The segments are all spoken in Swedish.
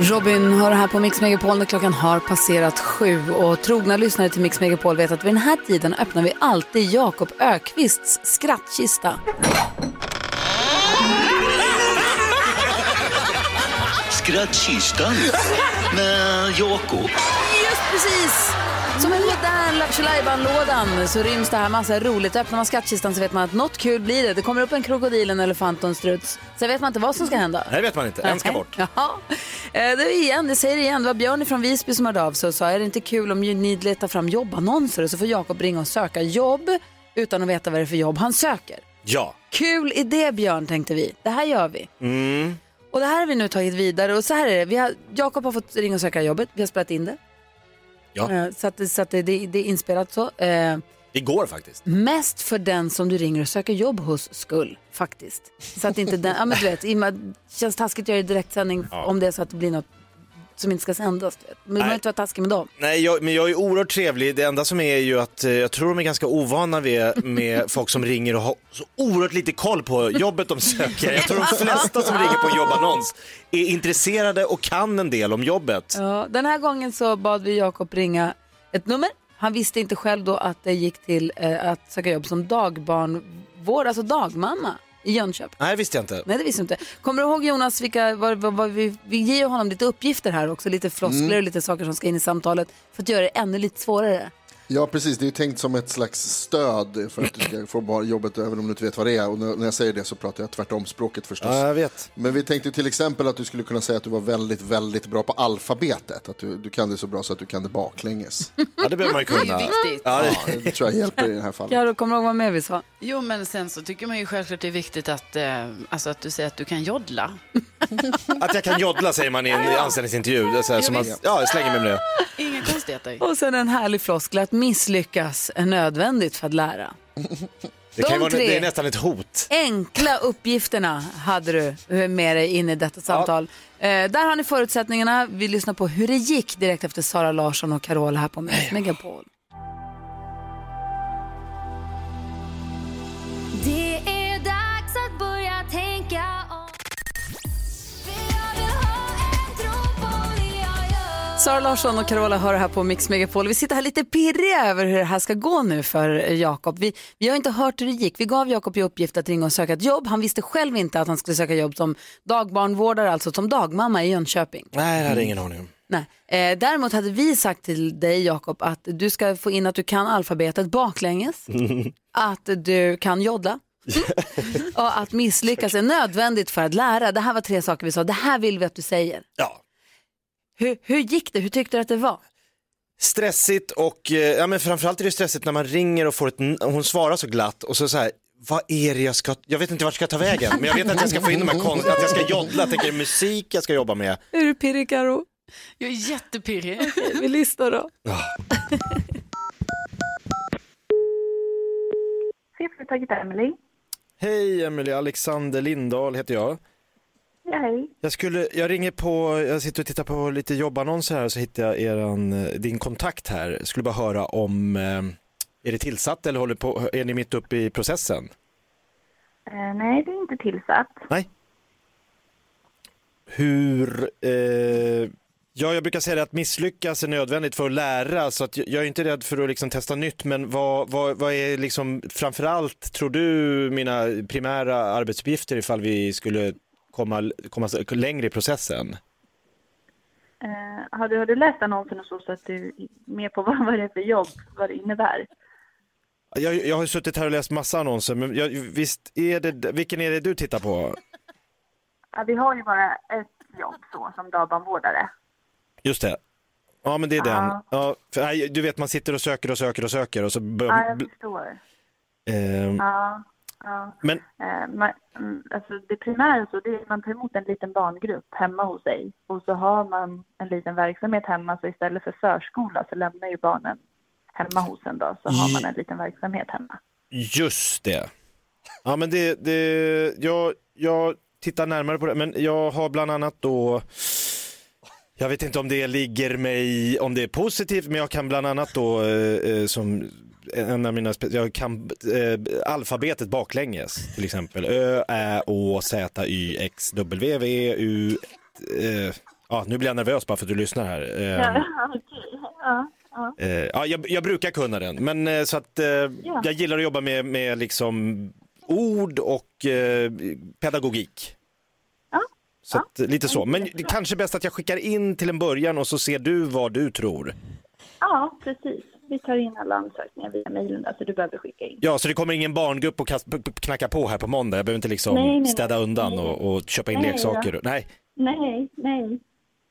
Robin har det här på Mix Megapol när klockan har passerat sju. Och trogna lyssnare till Mix Megapol vet att vid den här tiden öppnar vi alltid Jakob Ökvists skrattkista. Skrattkistan med Jakob. Just precis! Som en modern Lattjo lådan så ryms det här massa roligt. Öppnar man skattkistan så vet man att något kul blir det. Det kommer upp en krokodil, en elefant och en struts. Sen vet man inte vad som ska hända. Nej, det vet man inte. En ska bort. Ja. Eh, Det, är igen, det säger igen. Det var Björn från Visby som hörde av sig och sa är det inte kul om ni letar fram jobbannonser så får Jakob ringa och söka jobb utan att veta vad det är för jobb han söker. Ja. Kul idé Björn tänkte vi. Det här gör vi. Mm. Och det här har vi nu tagit vidare och så här är det. Vi har, Jakob har fått ringa och söka jobbet. Vi har spelat in det. Ja. Eh, Så, att, det- så att det, det, det är inspelat så. Eh, Igår faktiskt. Mest för den som du ringer och söker jobb hos skull, faktiskt. Så att inte den, ja men du vet, det känns taskigt att göra det i direktsändning Ja. om det är så att det blir något som inte ska sändas. du vet. Men Nej. behöver inte vara taskig med dem. Nej, jag, men jag är oerhört trevlig. Det enda som är ju att eh, jag tror de är ganska ovana med, med folk som ringer och har så oerhört lite koll på jobbet de söker. Jag tror de flesta som ringer på en jobbannons är intresserade och kan en del om jobbet. Ja, den här gången så bad vi Jakob ringa ett nummer. Han visste inte själv då att det gick till eh, att söka jobb som dagbarnvård, alltså dagmamma i Jönköping. Nej, visste jag inte. Nej, det visste jag inte. Kommer du ihåg Jonas, vilka, vad, vad, vad, vi, vi ger ju honom lite uppgifter här också, lite floskler Mm. och lite saker som ska in i samtalet för att göra det ännu lite svårare. Ja, precis. Det är ju tänkt som ett slags stöd för att du ska få bara jobbet även om du inte vet vad det är. Och när jag säger det så pratar jag tvärtom språket förstås. Ja, jag vet. Men vi tänkte till exempel att du skulle kunna säga att du var väldigt, väldigt bra på alfabetet. Att du, du kan det så bra så att du kan det baklänges. Ja, det behöver man ju kunna. viktigt. Ja, det... Ja, det tror jag hjälper i det här fallet. Kommer du ihåg vad mer vi sa? Jo, men sen så tycker man ju självklart det är viktigt att, eh, alltså att du säger att du kan joddla. Att jag kan joddla säger man i en anställningsintervju. Det är så här, Ja, som man, ja, jag slänger mig med det. Inga konstigheter. Och sen en härlig floskel misslyckas är nödvändigt för att lära. Det, kan De vara, tre. det är nästan ett hot. Enkla uppgifterna hade du med dig in i detta samtal. Eh, där har ni förutsättningarna. Vi lyssnar på hur det gick direkt efter Sara Larsson och Carola här på Mix Megapol. Sara Larsson och Carola hör här på Mix Megapol. Vi sitter här lite pirriga över hur det här ska gå nu för Jakob. Vi, vi har inte hört hur det gick. Vi gav Jakob i uppgift att ringa och söka ett jobb. Han visste själv inte att han skulle söka jobb som dagbarnvårdare, alltså som dagmamma i Jönköping. Nej, det hade ingen aning om. Nej. Eh, däremot hade vi sagt till dig Jakob att du ska få in att du kan alfabetet baklänges, att du kan joddla och att misslyckas är nödvändigt för att lära. Det här var tre saker vi sa, det här vill vi att du säger. Ja. Hur, hur gick det? Hur tyckte du att det var? Stressigt och, eh, ja men framförallt är det stressigt när man ringer och får ett, n- hon svarar så glatt och så så här, vad är det jag ska, jag vet inte vart jag ska ta vägen, men jag vet att jag ska få in de här konst, att jag ska joddla, jag tänker musik jag ska jobba med. Är du pirrig Karo? Jag är jättepirrig. Vi lyssnar då. Cheföretaget Emily. Hej Emelie, Alexander Lindahl heter jag. Ja, hej. Jag, skulle, jag ringer på, jag sitter och tittar på lite jobbannonser här och så hittar jag eran, eh, din kontakt här. Jag skulle bara höra om, eh, är det tillsatt eller håller på, är ni mitt uppe i processen? Eh, nej, det är inte tillsatt. Nej. Hur, eh, ja jag brukar säga att misslyckas är nödvändigt för att lära så att jag jag är inte rädd för att liksom testa nytt men vad, vad, vad är liksom framförallt tror du mina primära arbetsuppgifter ifall vi skulle komma, komma längre i processen? Eh, har, du, har du läst annonsen och så, så att du är med på vad, vad det är för jobb, vad det innebär? Jag, jag har suttit här och läst massa annonser men jag, visst är det, vilken är det du tittar på? Ja, vi har ju bara ett jobb så, som dagbarnvårdare. Just det. Ja men det är den. Ja. För, du vet man sitter och söker och söker och söker och så bör, Ja, jag förstår. eh, Ja. Ja. Men Eh, man, mm, alltså det primära så det är att man tar emot en liten barngrupp hemma hos sig och så har man en liten verksamhet hemma så istället för förskola så lämnar ju barnen hemma hos en då så har man en liten verksamhet hemma. Just det. Ja, men det, det jag, jag tittar närmare på det, men jag har bland annat då jag vet inte om det ligger mig, om det är positivt, men jag kan bland annat då eh, eh, som en av mina, jag kan eh, alfabetet baklänges till exempel. Ö, Ä, Å, Z, Y, X, W, V, U. Eh, ja, nu blir jag nervös bara för att du lyssnar här. Eh, okej. Ja, ja. Eh, ja, jag, jag brukar kunna den, men eh, så att eh, jag gillar att jobba med, med liksom ord och pedagogik. Ja, Så att, lite så. Men det är kanske bäst att jag skickar in till en början och så ser du vad du tror. ja, precis. Vi tar in alla ansökningar via mejlen så du behöver skicka in. Ja, så det kommer ingen barngrupp och knacka på här på måndag. Jag behöver inte liksom Nej, nej, städa undan Nej, och, och köpa in leksaker. Nej, Nej, nej.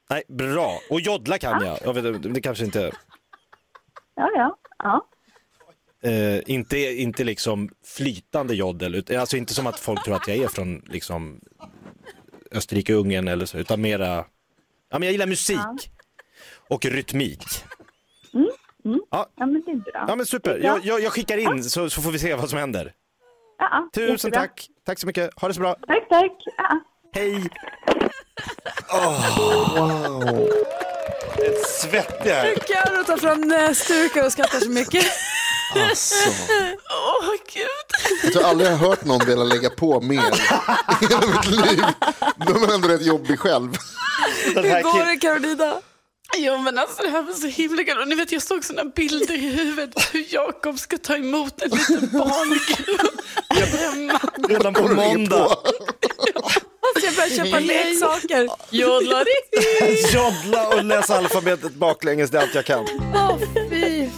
nej, bra. Och joddla kan jag. jag vet, det kanske inte... Ja, ja. ja. Eh, inte, inte liksom flytande joddel, alltså inte som att folk tror att jag är från liksom Österrike, Ungern eller så, utan mera, ja men jag gillar musik och rytmik. Ja, men det är bra. Ja men super, jag, jag, jag skickar in så, så får vi se vad som händer. Ja, Tusen jättebra. tack, tack så mycket, ha det så bra, Tack, tack. Ja. hej! Åh, Ett svettig här. Carro tar fram näsdukar och skrattar så mycket. Alltså, Åh, gud. jag tror aldrig jag har hört någon vilja lägga på mer i hela mitt liv. Då är man ändå rätt jobbig själv. Hur går det Carolina? Jo men alltså det här var så himla kul. Och ni vet jag såg sådana bilder i huvudet hur Jakob ska ta emot en liten barngrupp hemma. redan på måndag. Alltså jag börjar köpa leksaker. Jodlar. Joddla och läsa alfabetet baklänges, det är allt jag kan. Åh fy.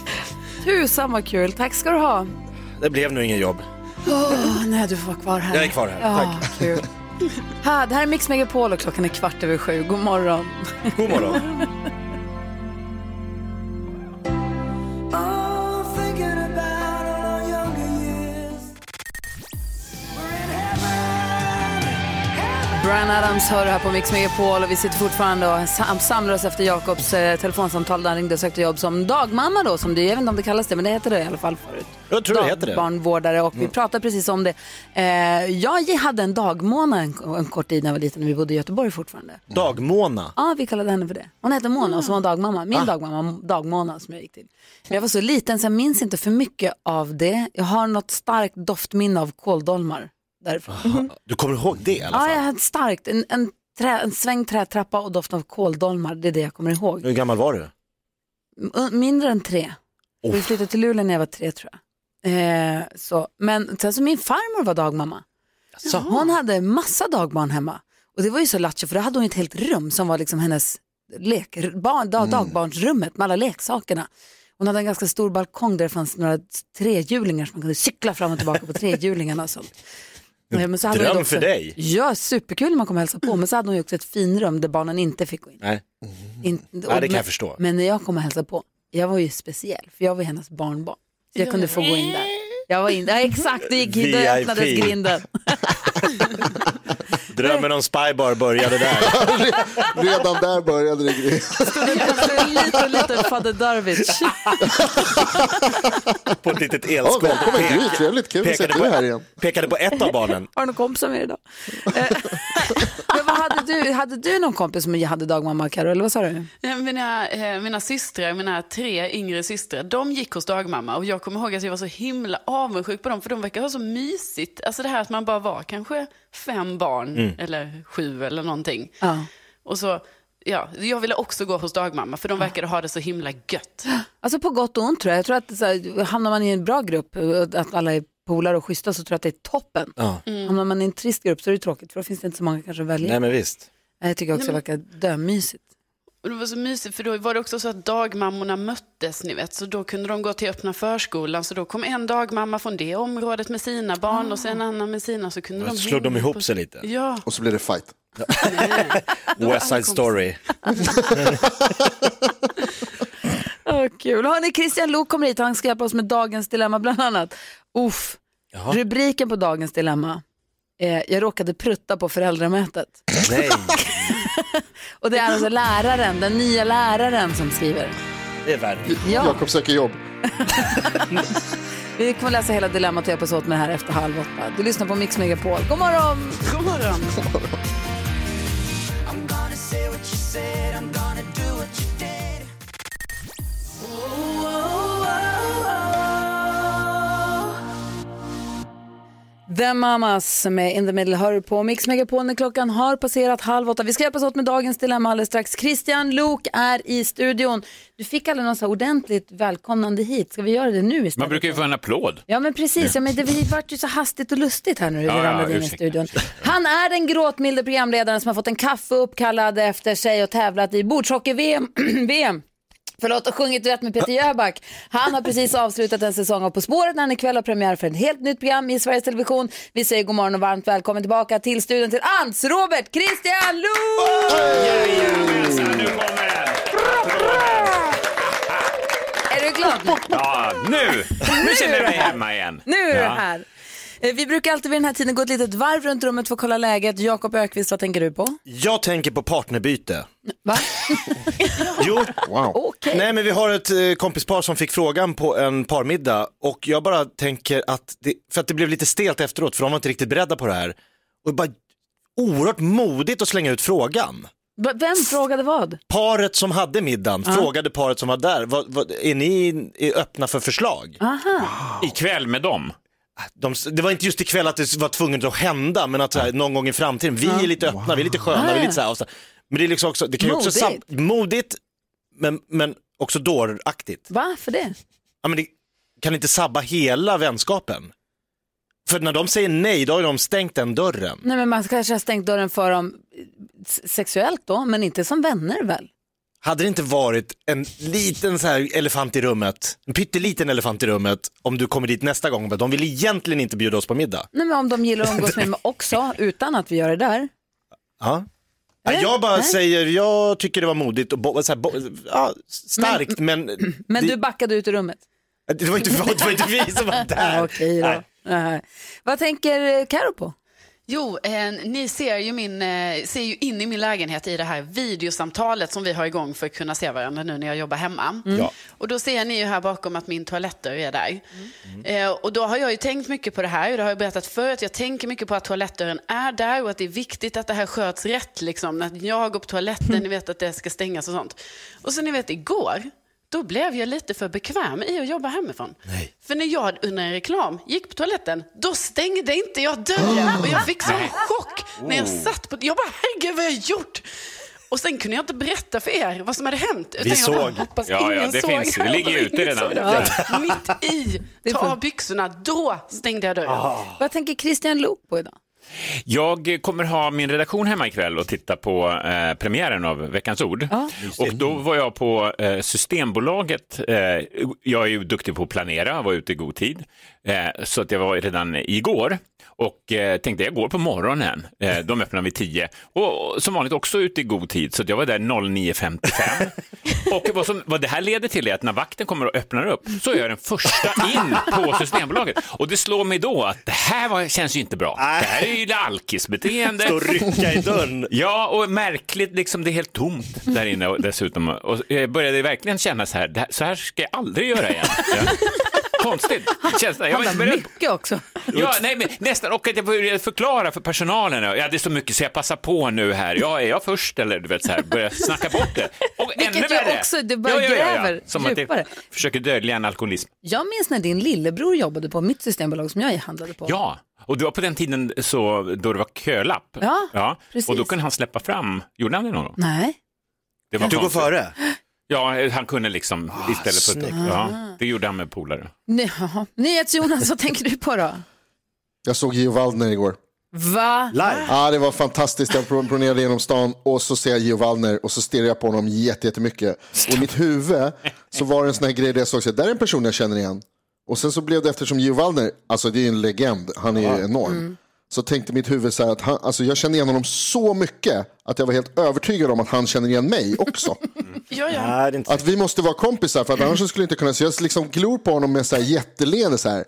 Tusan vad kul. Tack ska du ha. Det blev nu ingen jobb. Åh, nej, du får vara kvar här. Jag är kvar här, Ja, tack. Kul. Här, det här är Mix Megapol och klockan är kvart över sju. God morgon. God morgon. Brian Adams hör här på Mix Megapol och vi sitter fortfarande och sam- samlar efter Jakobs eh, telefonsamtal där han ringde och sökte jobb som dagmamma då, som det, jag vet inte om det kallas det, men det heter det i alla fall förut. Jag tror det heter det. Mm. Barnvårdare och vi pratade precis om det. Eh, jag hade en dagmåna en, en kort tid när jag var liten och vi bodde i Göteborg fortfarande. Dagmåna. Ja, vi kallade henne för det. Hon hette Mona och så var dagmamma. Min dagmamma, dagmamma som jag gick till. Men jag var så liten så jag minns inte för mycket av det. Jag har något starkt doftminne av kåldolmar därifrån. Du kommer ihåg det i alla Ja, fall? jag hade starkt. En, en, trä, en svängd trätrappa och doft av kåldolmar. Det är det jag kommer ihåg. Hur gammal var du? M- Mindre än tre. Vi flyttade till Luleå när jag var tre tror jag. Eh, så. Men sen så min farmor var dagmamma. Så hon hade massa dagbarn hemma. Och det var ju så lattjo för då hade hon ett helt rum som var liksom hennes lek, barn, dag, dagbarnsrummet med alla leksakerna. Hon hade en ganska stor balkong där det fanns några trehjulingar som man kunde cykla fram och tillbaka på trehjulingarna och sånt. Eh, Men så hade Dröm också- för dig. Ja, superkul när man kom och hälsade på. Men så hade hon ju också ett finrum där barnen inte fick gå in. Nej. in Nej, det kan jag förstå. Men när jag kom och hälsade på, jag var ju speciell, för jag var hennes barnbarn. Så jag kunde få gå in där. Jag var in, ja exakt, det gick då öppnades grinden. Drömmen om Spybar började där. Redan där började det grejer. Alltså, en liten, liten fadder Darwich. På ett litet Ja, elskåp. välkommen Gry, trevligt, kul att se är här på, igen. pekade på ett av barnen. Har du någon kompisar med dig idag? Eh, hade du? Hade du någon kompis som hade dagmamma, Karo, eller vad sa du? Ja, Mina, eh, mina systrar, mina tre yngre systrar, de gick hos dagmamma och jag kommer ihåg att jag var så himla avundsjuk på dem för de verkar ha så mysigt. Alltså det här att man bara var kanske fem barn eller sju eller någonting. Ja. Och så, ja, jag ville också gå hos dagmamma för de verkade ha det så himla gött. Alltså på gott och ont tror jag. Jag tror att så här, hamnar man i en bra grupp, eh, att alla är polare och schyssta, så tror jag att det är toppen. Ja. Hamnar man i en trist grupp så är det tråkigt, för då finns det inte så många kanske att välja. Nej men visst. Jag tycker också det verkar dömysigt. Och det var så mysigt för då var det också så att dagmammorna möttes, ni vet. Så då kunde de gå till öppna förskolan. Så då kom en dagmamma från det området med sina barn och sen en annan med sina. Så kunde de slog de ihop på- sig lite. Ja. Och så blir det fight. West Side Story. Åh, kul. Hörni, Christian Lok kommer hit. Han ska hjälpa oss med dagens dilemma bland annat. Uff. Rubriken på dagens dilemma är Jag råkade prutta på föräldramötet. Nej, Och det är alltså läraren, den nya läraren som skriver. det är värre. Ja, Jakob söker jobb. vi kommer läsa hela dilemmat och hjälpas åt med det här efter halv åtta. Du lyssnar på Mix Megapol. God morgon! God morgon. The Mamas med In the Middle hör på Mix Megapol när klockan har passerat halv åtta. Vi ska hjälpas åt med dagens dilemma alldeles strax. Christian Lok är i studion. Du fick aldrig något så ordentligt välkomnande hit. Ska vi göra det nu istället? Man brukar ju få en applåd. Ja men precis, ja, men det vart ju så hastigt och lustigt här nu när vi Ja, ja, ramlade in i studion. Han är den gråtmilde programledaren som har fått en kaffe uppkallad efter sig och tävlat i bordshockey-VM. VM. Förlåt, och sjungit rätt med Peter Jöback. Han har precis avslutat en säsong av På spåret när han ikväll har premiär för ett helt nytt program i Sveriges Television. Vi säger god morgon och varmt välkommen tillbaka till studion till Ants Robert Christian Luuk! Jajamensan, nu kommer den! Är du glad? Ja, nu! Nu känner jag mig hemma igen. Nu är du Ja. här. Eh, Vi brukar alltid vid den här tiden gå ett litet varv runt rummet för att kolla läget. Jakob Ökvist, vad tänker du på? Jag tänker på partnerbyte. Va? Jo, Wow. Okej. nej men vi har ett eh, kompispar som fick frågan på en parmiddag och jag bara tänker att, det, för att det blev lite stelt efteråt för de var inte riktigt beredda på det här. Och bara oerhört modigt att slänga ut frågan. Vem frågade vad? Paret som hade middagen frågade paret som var där, vad, vad, är ni är öppna för förslag? Aha. Ikväll med dem. De, det var inte just ikväll att det var tvunget att hända, men att så här, någon gång i framtiden, vi är lite öppna, vi är lite sköna, vi är lite så här, och så, men det är liksom också, det kan ju också sam- Modigt. modigt, men, men också dåraktigt. Varför det? Ja, men det kan inte sabba hela vänskapen. För när de säger nej, då har ju de stängt den dörren. Nej men man kanske har stängt dörren för dem eh, s- sexuellt då, men inte som vänner väl? Hade det inte varit en liten så här elefant i rummet, en pytteliten elefant i rummet, om du kommer dit nästa gång, men de vill egentligen inte bjuda oss på middag. Nej men om de gillar att umgås med mig också, utan att vi gör det där. Ja. Nej, jag bara nej. säger, jag tycker det var modigt och bo, så här, bo, ja, starkt, men, Men det, du backade ut ur rummet? det, var inte, det var inte vi som var där. Okej då. Nej. Vad tänker Karo på? Jo, eh, ni ser ju, min, eh, ser ju in i min lägenhet i det här videosamtalet som vi har igång för att kunna se varandra nu när jag jobbar hemma. Ja. Och då ser ni ju här bakom att min toaletter är där. Eh, och då har jag ju tänkt mycket på det här och det har jag berättat förut. Jag tänker mycket på att toalettdörren är där och att det är viktigt att det här sköts rätt. Liksom. När jag går på toaletten, ni vet att det ska stängas och sånt. Och så ni vet igår, då blev jag lite för bekväm i att jobba hemifrån. Nej. För när jag under en reklam gick på toaletten, då stängde inte jag dörren. Och jag fick sån chock när jag satt på... Jag bara, herregud vad har jag gjort? Och sen kunde jag inte berätta för er vad som hade hänt. Utan jag såg. Bara, hoppas Ja, ja, ingen det såg. finns- det ligger ute redan. det. Mitt i, ta av byxorna, då stängde jag dörren. Vad tänker Christian Luuk på idag? Jag kommer ha min redaktion hemma ikväll och titta på eh, premiären av Veckans Ord. Ja. Och då var jag på eh, Systembolaget. Eh, jag är ju duktig på att planera, var ute i god tid. Eh, så att jag var redan igår och eh, tänkte jag går på morgonen. Eh, de öppnar vid 10 och, och som vanligt också ute i god tid så jag var där 09.55. och vad, som, vad det här leder till är att när vakten kommer och öppnar upp så är jag den första in på Systembolaget. Och det slår mig då att det här var, känns ju inte bra. Det här är ju alkisbeteende. Stå och rycka i dörren. Ja, och märkligt, liksom, det är helt tomt där inne och dessutom. Och jag började verkligen känna så här, det här så här ska jag aldrig göra igen. Ja. Konstigt. Känns det. Jag var inte beredd. mycket också. Ja, nej, men nästan. Och att jag började förklara för personalen. Ja, det är så mycket så jag passar på nu här. Ja, är jag först eller du vet så här, börja snacka bort det. Och Vilket ännu värre. också, det bara gräver Som att djupare. det försöker dölja en alkoholism. Jag minns när din lillebror jobbade på mitt systembolag som jag handlade på. Ja, och det var på den tiden så, då det var kölapp. Ja, precis. Och då kunde han släppa fram, gjorde han det någon gång? Nej. Det var Du går före. Ja, han kunde liksom istället för snyggt. ja, det gjorde han med polare. Jaha. NyhetsJonas, vad tänker du på då? Jag såg Gio Waldner igår. Va? Live. Ja, det var fantastiskt. Jag pro- promenerade genom stan och så ser jag Gio Waldner och så stirrar jag på honom jätte- jättemycket. Och i mitt huvud så var det en sån här grej där jag såg att där är en person jag känner igen. Och sen så blev det eftersom Gio Waldner, alltså det är en legend, han är ju enorm. Så tänkte mitt huvud så här att han, alltså jag känner igen honom så mycket att jag var helt övertygad om att han känner igen mig också. Ja, ja. Nej, det är inte Att vi måste vara kompisar för att annars så skulle jag inte kunna, så jag liksom glor på honom med så här jätteleende så här.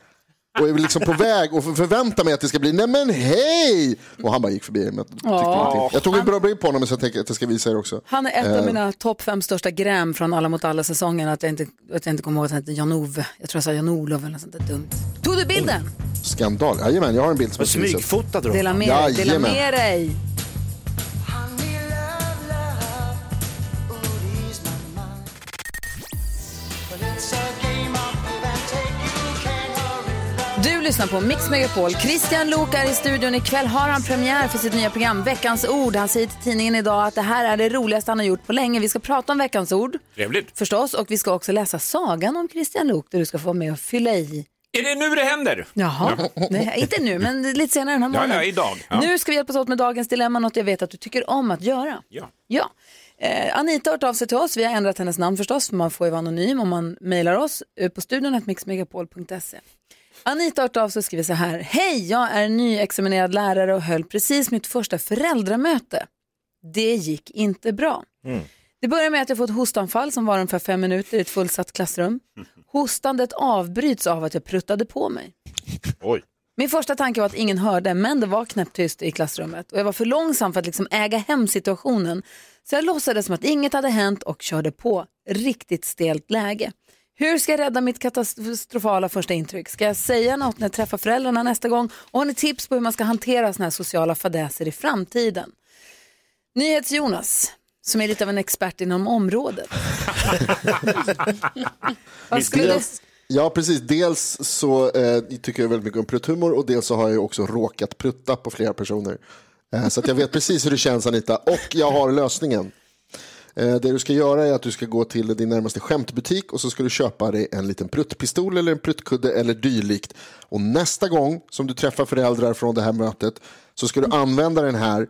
Och är liksom på väg och förväntar mig att det ska bli, nej men hej! Och han bara gick förbi. Ingenting. jag tog en bra bild på honom så jag tänker att jag ska visa er också. Han är ett Eh. av mina topp fem största gräm från Alla mot alla säsongen att jag inte, att jag inte kommer ihåg att han hette Jan-Ove. Jag tror jag sa Jan-Olof eller något sånt där dumt. Tog du bilden? Skandal. Jajamän, jag har en bild som jag ska visa. Smygfotad då? Dela med dig. Dela med dig. Du lyssnar på Mix Megapol. Christian Lok är i studion. Ikväll har han premiär för sitt nya program Veckans ord. Han säger till tidningen idag att det här är det roligaste han har gjort på länge. Vi ska prata om Veckans ord Trevligt. förstås och vi ska också läsa sagan om Christian Lok där du ska få vara med och fylla i. Är det nu det händer? Jaha, Nej, inte nu men lite senare den här Ja, morgonen. ja, idag. Ja. Nu ska vi hjälpas åt med dagens dilemma, något jag vet att du tycker om att göra. Ja. Ja. Eh, Anita har hört av sig till oss, vi har ändrat hennes namn förstås, för man får ju vara anonym om man mejlar oss eh, på studion mixmegapol.se. Anita har av sig och skriver så här, hej, jag är nyexaminerad lärare och höll precis mitt första föräldramöte. Det gick inte bra. Det börjar med att jag får ett hostanfall som var ungefär fem minuter i ett fullsatt klassrum. Hostandet avbryts av att jag pruttade på mig. Oj. Min första tanke var att ingen hörde, men det var knäpptyst i klassrummet. Och jag var för långsam för att liksom äga hem situationen. Så jag låtsades som att inget hade hänt och körde på. Riktigt stelt läge. Hur ska jag rädda mitt katastrofala första intryck? Ska jag säga något när jag träffar föräldrarna nästa gång? Och har ni tips på hur man ska hantera såna här sociala fadäser i framtiden? NyhetsJonas, som är lite av en expert inom området. Vad skulle du... Ja, precis. Dels så eh, tycker jag väldigt mycket om prutthumor och dels så har jag också råkat prutta på flera personer. Eh, så jag vet precis hur det känns Anita och jag har lösningen. Eh, det du ska göra är att du ska gå till din närmaste skämtbutik och så ska du köpa dig en liten pruttpistol eller en pruttkudde eller dylikt. Och nästa gång som du träffar föräldrar från det här mötet så ska du använda den här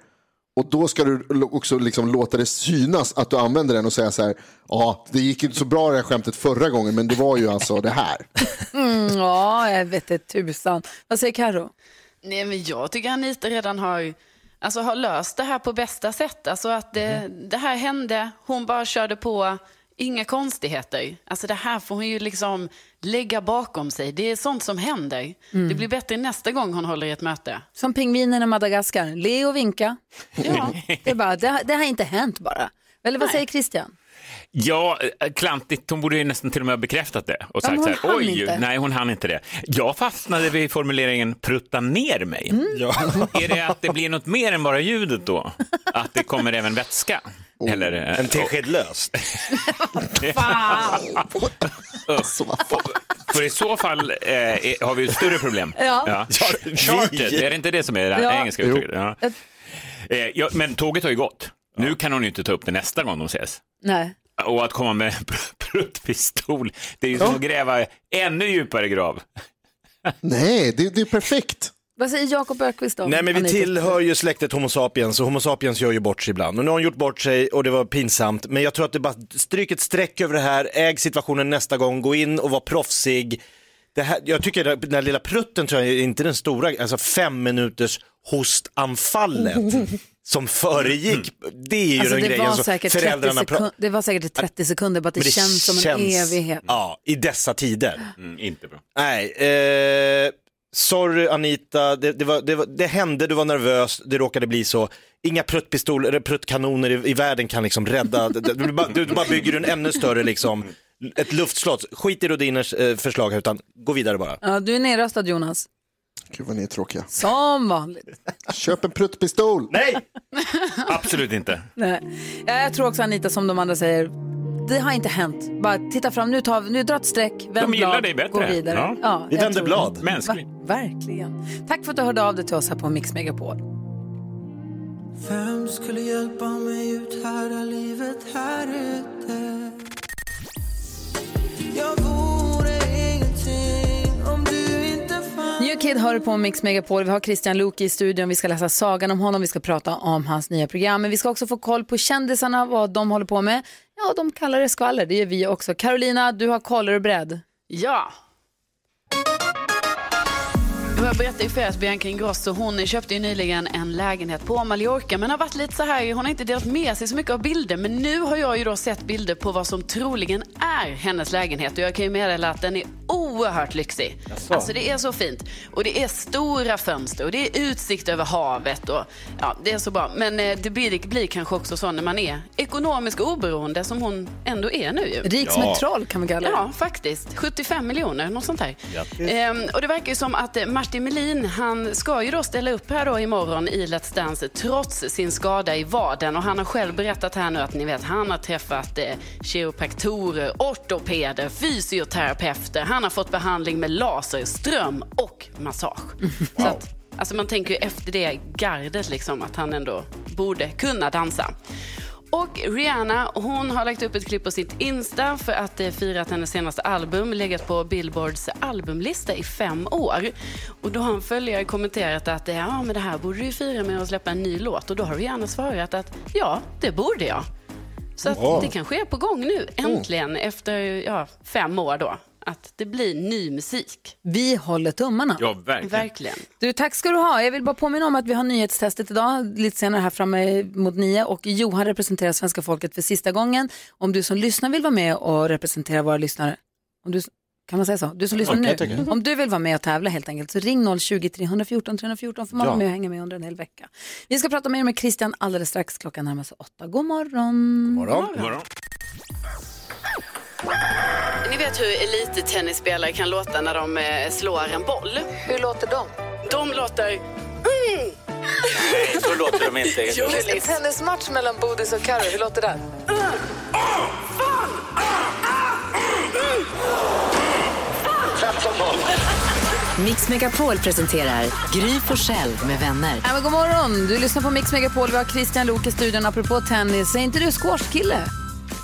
och då ska du också liksom låta det synas att du använder den och säga så här, ja, det gick inte så bra det här skämtet förra gången, men det var ju alltså det här. Mm, ja, jag vet det tusan. Vad säger Karo? Nej, men jag tycker Anita redan har, alltså, har löst det här på bästa sätt. Alltså att det, det här hände, hon bara körde på, inga konstigheter. Alltså det här får hon ju liksom lägga bakom sig. Det är sånt som händer. Det blir bättre nästa gång hon håller i ett möte. Som pingvinen i Madagaskar. Le och vinka. Ja. Det, är bara, det, det har inte hänt bara. Eller vad säger Christian? Ja, eh, klantigt. Hon borde ju nästan till och med ha bekräftat det. Och Ja, sagt så här, oj, inte." nej hon hann inte det. Jag fastnade vid formuleringen prutta ner mig. Mm. Är det att det blir något mer än bara ljudet då? Att det kommer även vätska? Oh. Eller, eh, En tesked löst. För i så fall eh, har vi ett större problem. Ja. Charter, är det inte det som är det Ja. engelska uttrycket? Ja. Eh, ja, men tåget har ju gått. Nu kan hon ju inte ta upp det nästa gång de ses. Nej. Och att komma med pruttpistol, det är ju som att gräva ännu djupare grav. Nej, det, det är perfekt. Vad säger Jakob Ökvist om Nej men vi Anita? tillhör ju släktet Homo sapiens och Homo sapiens gör ju bort sig ibland. Och nu har hon gjort bort sig och det var pinsamt. Men jag tror att det bara stryk ett streck över det här, äg situationen nästa gång, gå in och var proffsig. Det här, jag tycker att den här lilla prutten tror jag är inte den stora, alltså fem minuters hostanfallet som föregick. Det är ju Alltså, den det, grejen var som säkert 30 föräldrarna pra- sekund, det var säkert 30 sekunder, bara att det, Men det känns som en evighet. Ja, i dessa tider. Mm, inte bra. Nej, eh, sorry Anita, det, det, var, det, var, det hände, du var nervös, det råkade bli så. Inga pruttpistoler eller pruttkanoner i, i världen kan liksom rädda, du, du, bara, du bara bygger en ännu större liksom, ett luftslott. Skit i Rodiners eh, förslag här, utan gå vidare bara. Ja, du är nedröstad Jonas. Gud vad ni är tråkiga. Som vanligt. Köp en pruttpistol. Nej! Absolut inte. Nej. Ja, Jag tror också Anita som de andra säger, det har inte hänt. Bara titta fram, nu, tar vi, nu dra ett streck, vänd De gillar blad, dig bättre. gå vidare. Ja. Vi jag vänder tror blad. det. Mänskligt. Va- verkligen. Tack för att du hörde av dig till oss här på Mix Megapol. Vem skulle hjälpa mig ut här livet här ute? Jag vore New Kid hör på Mix Megapol. Vi har Christian Luuk i studion. Vi ska läsa sagan om honom. Vi ska prata om hans nya program. Men vi ska också få koll på kändisarna, vad de håller på med. Ja, de kallar det skvaller. Det gör vi också. Carolina, du har koll. Är du beredd? Ja. Jag berättade er att Bianca Ingrosso hon köpte ju nyligen en lägenhet på Mallorca men har varit lite så här, hon har inte delat med sig så mycket av bilder men nu har jag ju då sett bilder på vad som troligen är hennes lägenhet och jag kan ju meddela att den är oerhört lyxig. Alltså det är så fint. Och det är stora fönster och det är utsikt över havet. Och, ja, det är så bra. Men eh, det blir, det blir kanske också så när man är ekonomiskt oberoende som hon ändå är nu ju. Rik som ett troll kan man kalla det. Ja, faktiskt. 75 miljoner, något sånt där. Ehm, och det verkar ju som att eh, Martin Melin, han ska ju då ställa upp här då imorgon i Let's Dance trots sin skada i vaden. Och han har själv berättat här nu att ni vet, han har träffat eh, kiropraktorer, ortopeder, fysioterapeuter. Han har fått behandling med laser, ström och massage. Så att, alltså man tänker ju efter det gardet liksom att han ändå borde kunna dansa. Och Rihanna, hon har lagt upp ett klipp på sitt Insta för att eh, fira att hennes senaste album legat på Billboards albumlista i fem år. Och då har en följare kommenterat att eh, ja, men det här borde du ju fira med att släppa en ny låt. Och då har Rihanna svarat att ja, det borde jag. Så att det kanske är på gång nu, äntligen, efter ja, fem år då. Att det blir ny musik. Vi håller tummarna. Ja, verkligen. Verkligen. Du, tack ska du ha. Jag vill bara påminna om att vi har nyhetstestet idag, lite senare här framme mot nio. Och Johan representerar svenska folket för sista gången. Om du som lyssnar vill vara med och representera våra lyssnare, om du, kan man säga så? Du som lyssnar Ja, nu, om du vill vara med och tävla helt enkelt, så ring 020-314 314 får man Ja. vara med och hänga med under en hel vecka. Vi ska prata mer med Christian alldeles strax. Klockan närmar sig åtta. God morgon. Morgon. God morgon. Ni vet hur elittennisspelare kan låta när de eh, slår en boll? Hur låter de? De låter... Nej, så låter de inte. Jolis. tennismatch mellan Bodis och Karo, hur låter den? Mix Megapol presenterar Gry Forssell med vänner. Ja, men god morgon, du lyssnar på Mix Megapol. Vi har Christian Lok i studion. Apropå tennis, är inte du squashkille?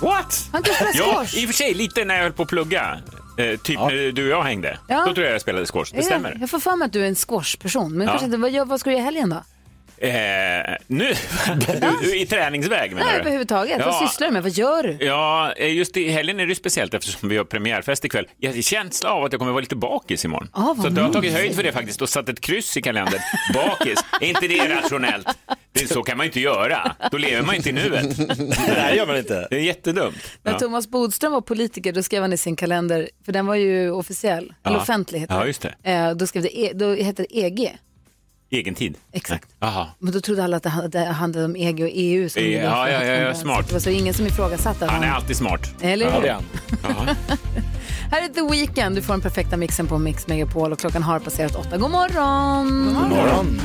What? Han kan spela Ja, squash. i och för sig lite när jag höll på att plugga. Eh, typ när du och jag hängde. Ja. Då tror jag jag spelade squash. Det stämmer. Jag får för mig att du är en squashperson. Men Ja. kanske inte, vad, gör, vad ska du göra i helgen då? Eh, nu? I träningsväg menar Nej, du? överhuvudtaget. Vad Ja. sysslar du med? Vad gör du? Ja, eh, just i helgen är det speciellt eftersom vi har premiärfest ikväll. Jag har känsla av att jag kommer vara lite bakis imorgon. Ah, vad så jag har tagit höjd för det faktiskt och satt ett kryss i kalendern. Bakis, är inte det rationellt? Det, så kan man ju inte göra. Då lever man inte i nuet. Det gör man inte. Det är jättedumt. När Ja. Thomas Bodström var politiker, då skrev han i sin kalender, för den var ju officiell, eller Ja. offentlig heter Ja, just det. Eh, då, skrev det e, då hette det EG. Egen tid. Exakt. Jaha. Men då trodde alla att det handlade om EG och EU. Som Ja, det var ja, ja, ja, att- smart. Det var så ingen som ifrågasatte att Han är alltid smart. Eller Ja, hur? det är han. Jaha. Här är The Weeknd. Du får den perfekta mixen på Mix Megapol och klockan har passerat åtta. God morgon! God morgon.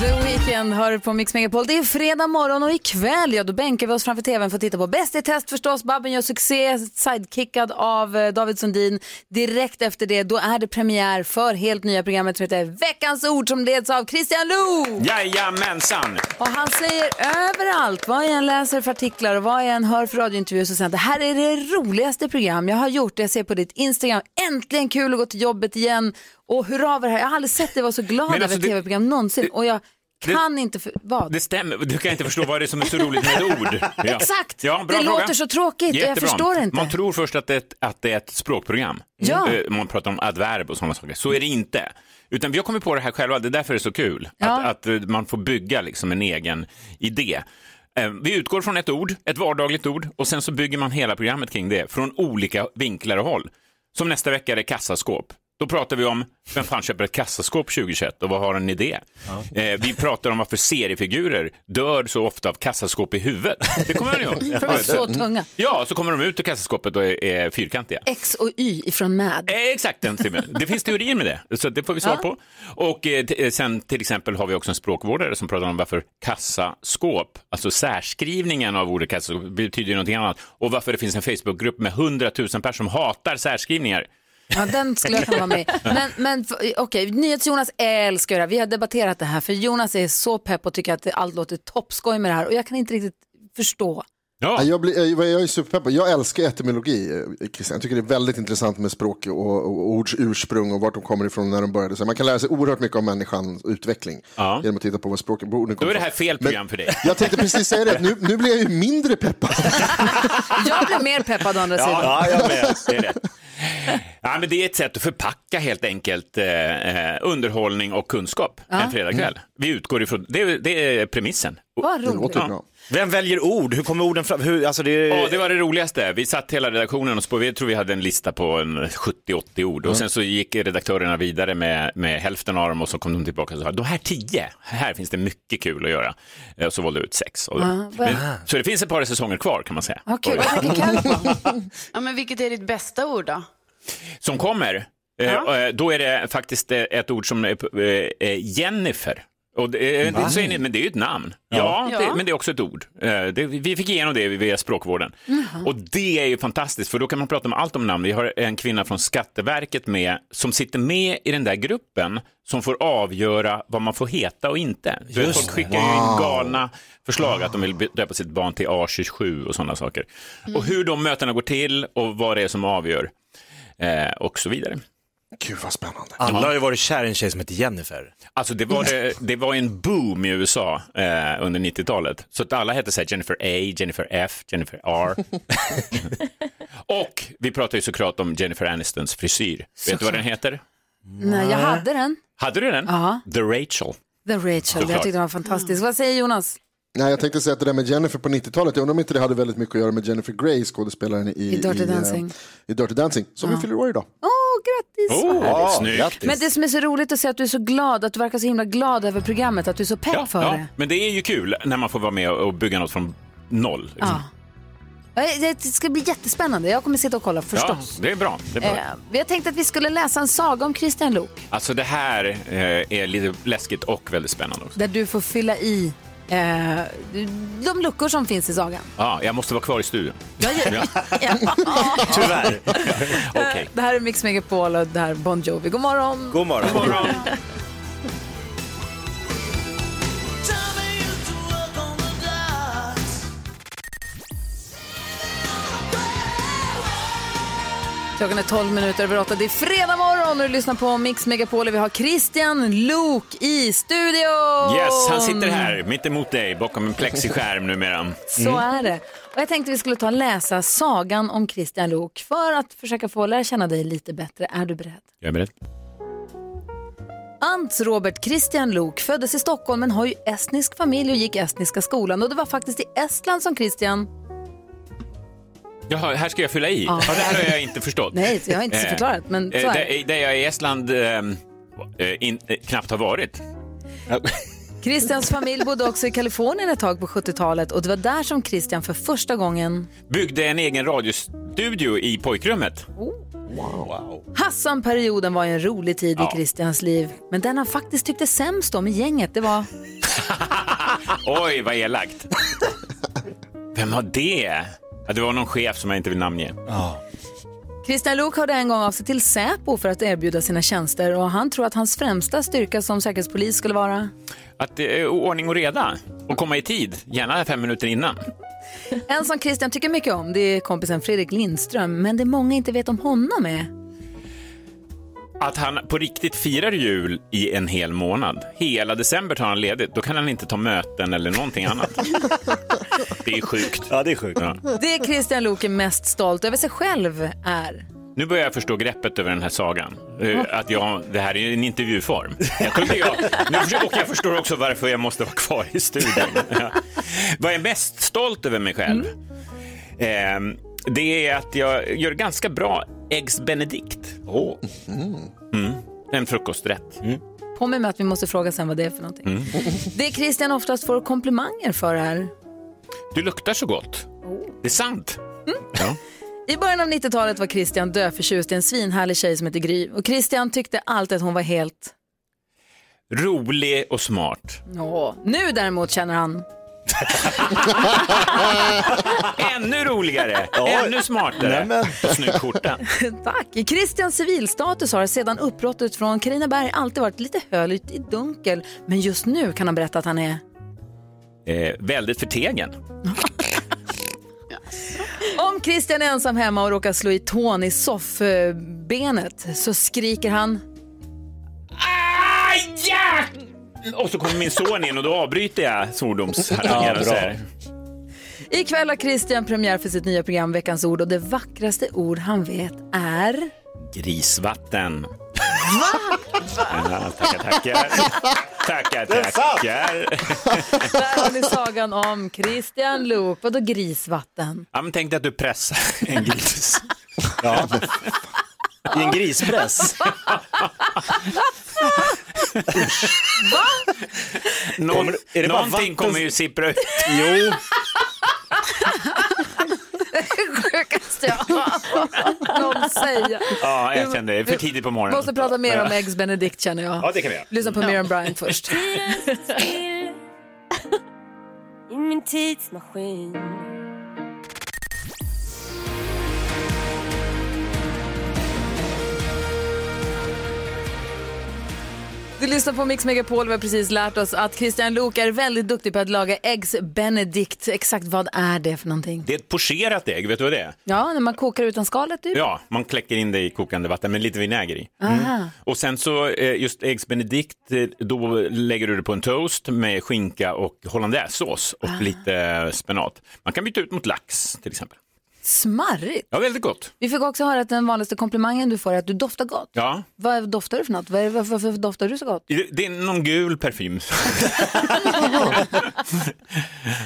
The Weeknd hör på Mix Megapol. Det är fredag morgon och ikväll ja, då bänkar vi oss framför tvn för att titta på Bäst i test förstås. Babben gör succé, sidekickad av eh, David Sundin. Direkt efter det, då är det premiär för helt nya programmet som heter Veckans ord som leds av Christian Lok. Jajamensan! Och han säger överallt, vad jag än läser för artiklar och vad jag än hör för radiointervjuer så säger det här är det roligaste program jag har gjort. Jag ser på ditt Instagram, äntligen kul att gå till jobbet igen och hurra över det här. Jag har aldrig sett dig vara så glad över alltså ett det- tv-program någonsin och jag kan inte, för, vad? Det stämmer, du kan inte förstå vad det är som är så roligt med ett ord. Ja. Exakt, Ja, bra det fråga. låter så tråkigt och jag Jättebra. förstår inte. Man tror först att det, är ett- att det är ett språkprogram. Ja. Eh, Man pratar om adverb och sådana saker. Så är det inte. Utan vi har kommit på det här själva, det är därför det är så kul. Ja. Att, att eh, man får bygga liksom en egen idé. Eh, Vi utgår från ett ord, ett vardagligt ord, och sen så bygger man hela programmet kring det från olika vinklar och håll. Som nästa vecka är det kassaskåp. Då pratar vi om vem fan köper ett kassaskåp 2021 och vad har en idé? Eh, vi pratar om varför seriefigurer dör så ofta av kassaskåp i huvudet. Det kommer ni ihåg? För så tunga. Ja, så kommer de ut ur kassaskåpet och är, är fyrkantiga. X och Y ifrån MAD. Eh, Exakt, den det finns teorier med det, så det får vi svar Ja. på. Och eh, eh, sen till exempel har vi också en språkvårdare som pratar om varför kassaskåp, alltså särskrivningen av ordet kassaskåp betyder ju någonting annat och varför det finns en Facebookgrupp med 100 000 personer som hatar särskrivningar. Ja, den skulle jag kunna vara med i. Men, men okej, NyhetsJonas älskar det. Vi har debatterat det här för Jonas är så pepp och tycker att det- allt låter toppskoj med det här och jag kan inte riktigt förstå. Ja. Ja, Jag, blir, jag, jag är superpeppad. Jag älskar etymologi, eh, Christian. Jag tycker det är väldigt intressant med språk och, och ords ursprung och vart de kommer ifrån när de började. Så man kan lära sig oerhört mycket om människans utveckling Ja. genom att titta på vad språken orden Då kommer är det här fel program för dig. Jag tänkte precis säga det, nu, nu blir jag ju mindre peppad. Jag blir mer peppad å andra sidan. Ja, jag med. Det är rätt. Ja, men det är ett sätt att förpacka helt enkelt eh, eh, underhållning och kunskap en fredagkväll. Vi utgår ifrån, det, är- det är premissen. Vad roligt. Ja. Vem väljer ord? Hur kommer orden fram? Hur, alltså det. Ja, det var det roligaste. Vi satt hela redaktionen och spårade. Jag tror vi hade en lista på en 70-80 ord. Och sen så gick redaktörerna vidare med, med hälften av dem och så kom de tillbaka och sa de här tio, här finns det mycket kul att göra. Eh, Och så valde jag ut sex. Och, Ja, vad- men, så det finns ett par säsonger kvar kan man säga. På? Ja, men vilket är ditt bästa ord då? Som kommer, eh, eh, då är det faktiskt eh, ett ord som är Jennifer. Och det, det säger ni, men det är ju ett namn. Ja, Ja. Det, men det är också ett ord. Det, vi fick igenom det via språkvården. Och det är ju fantastiskt, för då kan man prata om allt om namn. Vi har en kvinna från Skatteverket med, som sitter med i den där gruppen, som får avgöra vad man får heta och inte. Just Folk skickar ju in galna förslag att de vill döpa sitt barn till A27 och sådana saker. Och hur de mötena går till och vad det är som avgör. Eh, och så vidare. Gud vad spännande. Alla har ju varit kär i en tjej som heter Jennifer. Alltså det var, det, det var en boom i USA eh, under 90-talet. Så att alla hette så här Jennifer A, Jennifer F, Jennifer R. och vi pratar ju såklart om Jennifer Anistons frisyr. Vet du vad den heter? Nej, jag hade den. Hade du den? Ja. The Rachel. The Rachel. Jag Såklart. tyckte den var fantastisk. Vad säger Jonas? Nej, jag tänkte säga att det där med Jennifer på 90-talet, jag undrar om inte det hade väldigt mycket att göra med Jennifer Grey, skådespelaren i, I Dirty eh, Dancing. i Dirty Dancing, som vi fyller år idag. Åh, grattis! Oh, Ja, snyggt. grattis. Men det som är så roligt att se att du är så glad, att du verkar så himla glad över programmet, att du är så pepp Ja, för ja, det. men det är ju kul när man får vara med och bygga något från noll. Liksom. Ja. Ja, Det ska bli jättespännande. Jag kommer sitta och kolla Ja, förstås. det är bra. Det är bra. Eh, vi har tänkt att vi skulle läsa en saga om Christian Lok Alltså det här eh, är lite läskigt och väldigt spännande också. där du får fylla i eh, de luckor som finns i sagan. Ja, jag måste vara kvar i studion. Ja, ja. Tyvärr. Okej. Det här är Mix Megapol och det här är Bon Jovi. God morgon! God morgon. God morgon. Klockan är 12 minuter över 8. Det är fredag morgon och du lyssnar på Mix Megapol vi har Christian Lok i studion! Yes, han sitter här mitt emot dig bakom en plexiskärm numera. Så är det. Och jag tänkte vi skulle ta och läsa sagan om Christian Lok för att försöka få lära känna dig lite bättre. Är du beredd? Jag är beredd. Ants Robert Christian Lok föddes i Stockholm men har ju estnisk familj och gick estniska skolan. Och det var faktiskt i Estland som Christian... Jaha, här ska jag fylla i? Ja. Ja. det här har jag inte förstått. Nej, jag har inte Eh, förklarat, men så eh, är det. där, jag i Estland eh, eh, in, eh, knappt har varit. Christians familj bodde också i Kalifornien ett tag på 70-talet och det var där som Christian för första gången... Byggde en egen radiostudio i pojkrummet. Hassan-perioden var ju en rolig tid i Christians liv. Men den han faktiskt tyckte sämst om i gänget, det var... Oj, vad elakt. Vem var det? Ja, det var någon chef som jag inte vill namnge. Christian Lok hörde en gång av sig till Säpo för att erbjuda sina tjänster och han tror att hans främsta styrka som säkerhetspolis skulle vara... Att det är ordning och reda och komma i tid, gärna fem minuter innan. En som Christian tycker mycket om det är kompisen Fredrik Lindström, men det många inte vet om honom är... Att han på riktigt firar jul i en hel månad. Hela december tar han ledigt. Då kan han inte ta möten eller någonting annat. Det är sjukt. Ja, det är sjukt. Ja. Det Christian Lok är mest stolt över sig själv är... Nu börjar jag förstå greppet över den här sagan. Eh, Att jag, det här är en intervjuform. Jag kunde, jag, nu, försöker- och jag förstår också varför jag måste vara kvar i studion. Ja. Vad jag är mest stolt över mig själv, eh, det är att jag gör ganska bra Eggs Benedict. Mm. En frukosträtt. På mig med att vi måste fråga sen vad det är för någonting. Mm. Det Christian oftast får komplimanger för är... Du luktar så gott. Det är sant. Ja. I början av 90-talet var Christian döförtjust i en svinhärlig tjej som heter Gry. Och Christian tyckte alltid att hon var helt... Rolig och smart. Åh. Nu däremot känner han... Ännu roligare, ännu smartare. Nämen. Snygg skjorta. Tack. I Christians civilstatus har sedan uppbrottet från Carinaberg alltid varit lite höljt i dunkel. Men just nu kan han berätta att han är... Eh, väldigt förtegen. Om Christian är ensam hemma och råkar slå i tån i soffbenet så skriker han... Aja! Och så kommer min son in och då avbryter jag svordomsharangen Ja, och bra. säger Ikväll har Christian premiär för sitt nya program Veckans ord och det vackraste ord han vet är... Grisvatten. Ja, tackar, tackar. Tackar, tackar. Där har ni sagan om Christian Luuk. Vadå grisvatten? Ja, men tänk dig att du pressar en gris. Ja. I en grispress. Någon, Kommer- är det bara någonting vatten- kommer ju sippra ut. Jo, Sjukaste jag har någon säga. Ja, jag kände det. för tidigt på morgonen. Måste prata mer om Eggs Benedict känner jag. Ja, det kan vi göra. Lyssna på Miriam Bryant först. I min tidsmaskin Du lyssnar på Mix Megapol. Vi har precis lärt oss att Christian Luuk är väldigt duktig på att laga Eggs Benedict. Exakt vad är det för någonting? Det är ett pocherat ägg, vet du vad det är? Ja, när man kokar utan skalet typ. Ja, man kläcker in det i kokande vatten med lite vinäger i. Aha. Och sen så eh, just Eggs Benedict, eh, då lägger du det på en toast med skinka och hollandaisesås och lite spenat. Man kan byta ut mot lax till exempel. Smarrigt. Ja, väldigt gott. Vi fick också höra att den vanligaste komplimangen du får är att du doftar gott. Ja, Vad doftar du för något? Vad Varför, varför doftar du så gott? det det är någon gul parfym.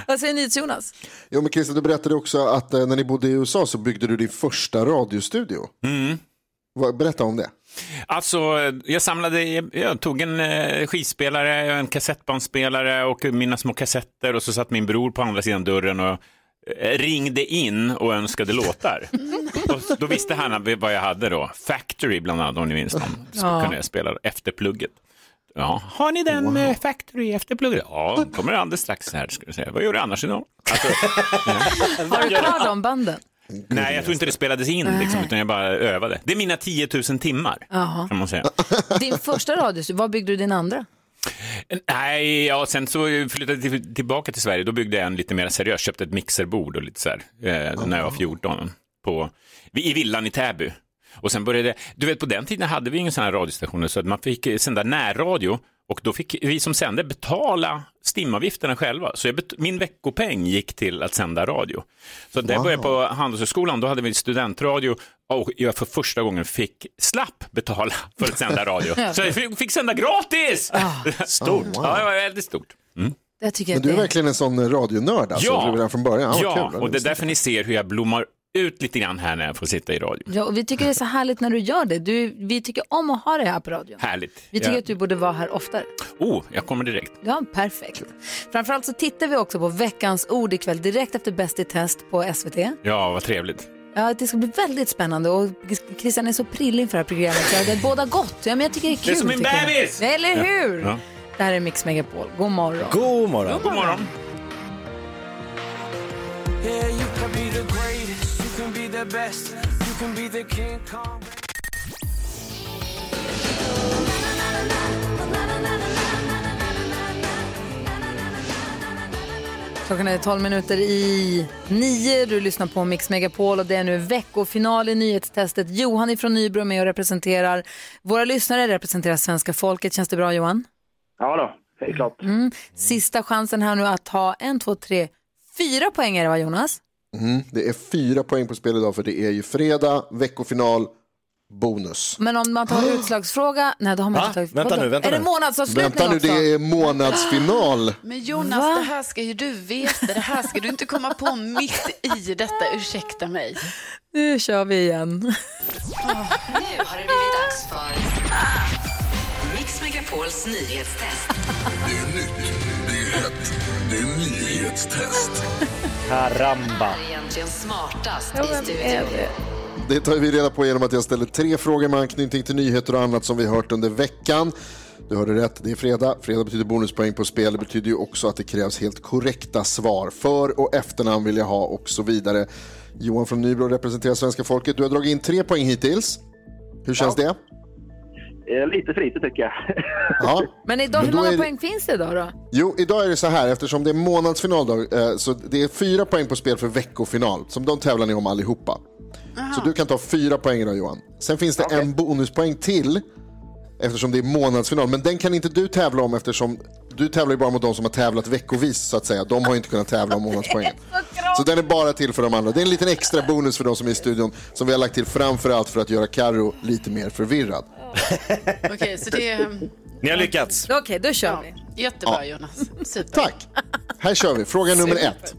Vad säger ni Jonas? Jo, men Christian, du berättade också att eh, när ni bodde i USA så byggde du din första radiostudio. Vad- Berätta om det. Alltså, jag samlade, jag tog en eh, skivspelare, en kassettbandspelare och mina små kassetter och så satt min bror på andra sidan dörren och eh, ringde in och önskade låtar. och då visste han vad jag hade då. Factory bland annat om ni minns dem. Så Ja. kunde jag spela efter plugget. Ja, har ni den med Factory efter plugget? Ja, kommer alldeles strax här. Ska vi säga. Vad gör du annars idag? Alltså, Har du kvar de banden? nej, jag tror inte det spelades in, liksom, utan jag bara övade. Det är mina 10 000 timmar, Jaha. kan man säga. Din första radiostudio, var byggde du din andra? Nej, ja, sen så flyttade jag till, tillbaka till Sverige. Då byggde jag en lite mer seriös, köpte ett mixerbord och lite så här, eh, när jag var 14 på, i villan i Täby. Och sen började, du vet på den tiden hade vi ingen sån här radiostationer så att man fick sända närradio och då fick vi som sände betala stimavgifterna själva. Så bet- min veckopeng gick till att sända radio. Så när jag började på Handelshögskolan, då hade vi studentradio och jag för första gången fick, slapp betala för att sända radio. Så jag fick, fick sända gratis! Stort. Oh, wow. Ja, det var väldigt stort. Mm. Jag tycker Men du är det... verkligen en sån radionörd alltså, Ja. redan från början. Ja, Ja, kul. och det är därför ni ser hur jag blommar ut lite grann här när jag får sitta i radio. Ja, och vi tycker det är så härligt när du gör det. Du, vi tycker om att ha det här på radion. Härligt. Vi tycker ja. att du borde vara här oftare. Oh, jag kommer direkt. Ja, perfekt. Framförallt så tittar vi också på veckans ord ikväll direkt efter Bäst i test på SVT. Ja, vad trevligt. Ja, det ska bli väldigt spännande och Christian är så prillig inför det här programmet så det båda gott. Ja, men jag tycker det är kul. Det är som en tycker jag. bebis! Eller hur? Ja. Det här är Mix Megapol. God morgon. god morgon. God morgon. Yeah, you Klockan är 12 minuter i nio. Du lyssnar på Mix Megapol och det är nu veckofinal i nyhetstestet. Johan ifrån Nybro är med och representerar våra lyssnare, representerar svenska folket. Känns det bra Johan? Ja då, är klart. Mm. Sista chansen här nu att ta en, två, tre, fyra poäng är det va Jonas? Mm, det är fyra poäng på spel idag för det är ju fredag, veckofinal, bonus. Men om man tar utslagsfråga, nej då har man Va? inte tagit... Vänta nu, vänta Är det nu. månadsavslutning Vänta nu, också? det är månadsfinal. Men Jonas, Va? det här ska ju du veta. Det här ska du inte komma på mitt i detta. Ursäkta mig. Nu kör vi igen. Nu har det blivit dags för Mix Megapols nyhetstest. Det är nytt, det är hett, det är nyhetstest. Karamba. Är egentligen smartast i studion? Det? Tar vi reda på genom att jag ställer tre frågor med anknytning till nyheter och annat som vi hört under veckan. Du hörde rätt, det är fredag. Fredag betyder bonuspoäng på spel. Det betyder ju också att det krävs helt korrekta svar. För och efternamn vill jag ha och så vidare. Johan från Nybro representerar svenska folket. Du har dragit in tre poäng hittills. Hur känns det? Eh, Lite för lite tycker jag. Ja. Men idag, Men hur många det- poäng finns det idag då? Jo, idag är det så här eftersom det är månadsfinal då, eh, så det är fyra poäng på spel för veckofinal. Som de tävlar ni om allihopa. Så du kan ta fyra poäng idag Johan. Sen finns det en bonuspoäng till eftersom det är månadsfinal. Men den kan inte du tävla om eftersom du tävlar ju bara mot de som har tävlat veckovis så att säga. De har ju inte kunnat tävla om månadspoängen. Så den är bara till för de andra. Det är en liten extra bonus för de som är i studion som vi har lagt till framför allt för att göra Karo lite mer förvirrad. Okej, så det Ni har lyckats. Okej, då kör vi. jättebra Jonas. Super. Tack. Här kör vi. Fråga nummer ett.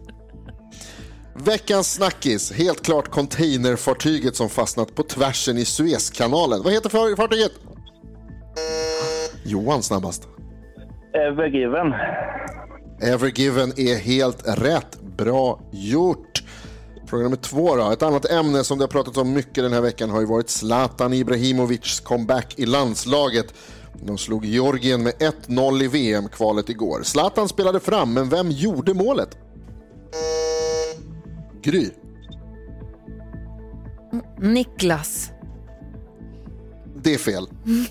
Veckans snackis. Helt klart containerfartyget som fastnat på tvärsen i Suezkanalen. Vad heter fartyget? Johan snabbast. Evergiven. Evergiven är helt rätt. Bra gjort. Fråga nummer två då. Ett annat ämne som det har pratats om mycket den här veckan har ju varit Zlatan Ibrahimovics comeback i landslaget. De slog Georgien med 1-0 i VM-kvalet igår. Zlatan spelade fram, men vem gjorde målet? Gry. Niklas. Det är fel.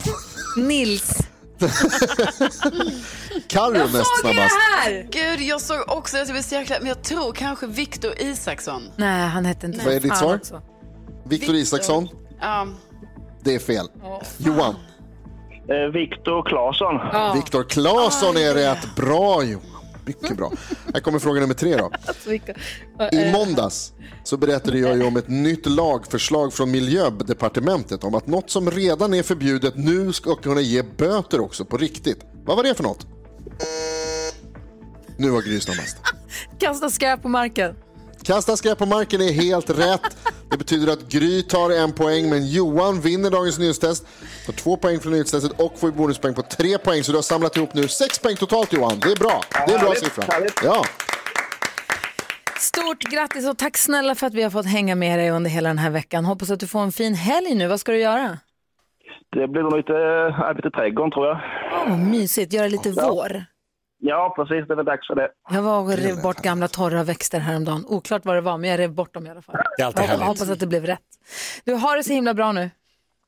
Nils. Carro näst snabbast. här! Gud, jag såg också att jag blev så jäkla... Men jag tror kanske Viktor Isaksson. Nej, han hette inte Vad är ditt svar? Viktor Isaksson. Ja. Det är fel. Johan. Eh, Viktor Claesson. Viktor Claesson är rätt. Bra Johan. Mycket bra. Här kommer fråga nummer tre då. I måndags så berättade jag ju om ett nytt lagförslag från miljödepartementet om att något som redan är förbjudet nu ska kunna ge böter också på riktigt. Vad var det för något? Nu var Gry snabbast. Kasta skräp på marken. Kasta skräp på marken är helt rätt. Det betyder att Gry tar en poäng, men Johan vinner dagens nyhetstest. Tar två poäng från nyhetstestet och får bonuspoäng på tre poäng. Så du har samlat ihop nu sex poäng totalt Johan. Det är bra. Det är en bra Härligt, siffra. härligt. Ja. Stort grattis och tack snälla för att vi har fått hänga med dig under hela den här veckan. Hoppas att du får en fin helg nu. Vad ska du göra? Det blir nog lite arbete i trädgården tror jag. Åh, vad mysigt, göra lite vår. Ja, precis. Det väl dags för det. Jag var och rev bort gamla torra växter häromdagen. Oklart vad det var, men jag rev bort dem i alla fall. Det är alltid Jag härligt. hoppas att det blev rätt. Du har det så himla bra nu.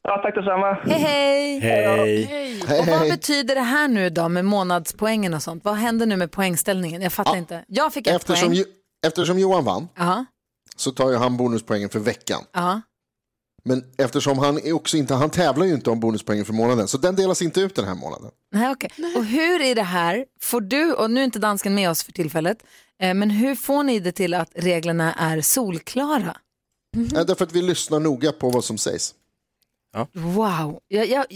Ja, tack detsamma. Hej, hej! Hej. Och vad betyder det här nu då med månadspoängen och sånt? Vad händer nu med poängställningen? Jag fattar inte. Jag fick ett Eftersom, poäng. Jo- eftersom Johan vann Ja, så tar ju han bonuspoängen för veckan. ja. Men eftersom han är också inte, han tävlar ju inte om bonuspoängen för månaden, så den delas inte ut den här månaden. Nej, okej. Och hur är det här, får du, och nu är inte dansken med oss för tillfället, eh, men hur får ni det till att reglerna är solklara? Mm. Därför att vi lyssnar noga på vad som sägs. Wow, jag, jag,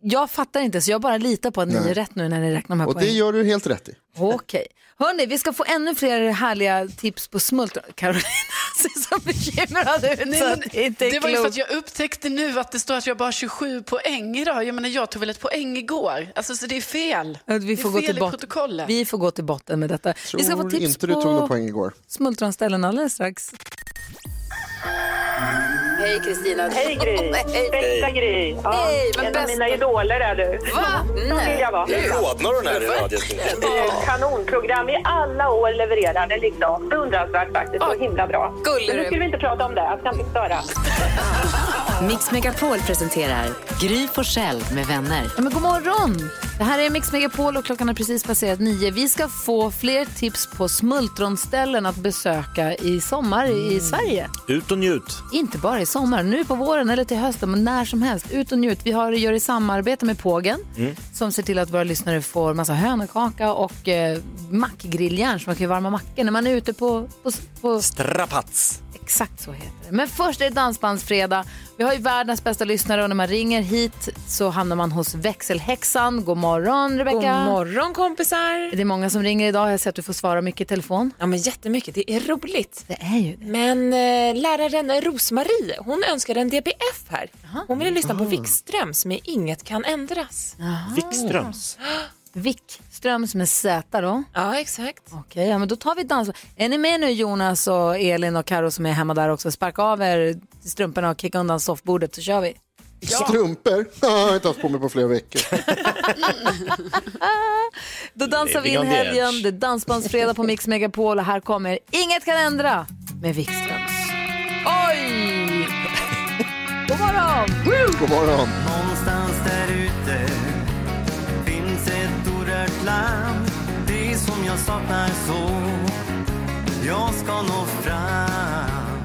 jag, fattar inte så jag bara litar på att ni Nej. är rätt nu när ni räknar de här Och det poängen. gör du helt rätt i. Okej. Hörni, vi ska få ännu fler härliga tips på smultron. Carolina ser så bekymrad ut Nej, men det var ju för att jag upptäckte nu att det står att jag bara har 27 poäng idag. Jag menar, jag tog väl ett poäng igår. Alltså, så det är fel. Att Vi får, det gå är till fel i botten. protokollet. vi får gå till botten med detta. vi ska få Tror tips inte du tog någon på poäng igår. smultronställen alldeles strax. Hej Kristina. Hej Gry! Bästa Gry! Ja, Hej, men en bästa- av mina idoler är du. Va? Så vill jag vara. Rodnar hon här i? Eh, Kanonprogram i alla år levererade liksom. Beundransvärt faktiskt. Så himla bra. gullig Men nu du. skulle vi inte prata om det. Jag ska inte störa. Mix Megapol presenterar Gry Forssell med vänner. Ja, men god morgon! Det här är Mix Megapol och klockan har precis passerat nio. Vi ska få fler tips på smultronställen att besöka i sommar i Sverige. Ut och njut. Inte bara i sommar, nu på våren eller till hösten, men när som helst. Ut och njut. Vi har, gör i samarbete med Pågen Mm. som ser till att våra lyssnare får massa hönökaka och eh, mackgrilljärn så man kan ju varma mackor när man är ute på, på, på Strapats. Exakt så heter det. Men först är det Dansbandsfredag. Vi har ju världens bästa lyssnare och när man ringer hit så hamnar man hos växelhäxan. God morgon Rebecka. God morgon kompisar. Det är många som ringer idag. Jag ser att du får svara mycket i telefon. Ja men jättemycket, det är roligt. Det är ju det. Men eh, läraren Rosmarie, hon önskade en DBF här. Hon ville lyssna på Wikströms med Inget kan ändras. Wikströms. Wikströms med Z då. Ja exakt. Okej, ja, men då tar vi dans. Är ni med nu Jonas och Elin och Karo som är hemma där också? Sparka av er strumporna och kicka undan soffbordet så kör vi. Strumpor? Ja, jag har inte haft på mig på flera veckor. Då dansar vi in helgen. Det är Dansbandsfredag på Mix Megapol och här kommer Inget kan ändra med Wikströms. Oj! God morgon! God morgon! Någonstans där land Det som jag saknar så Jag ska nå fram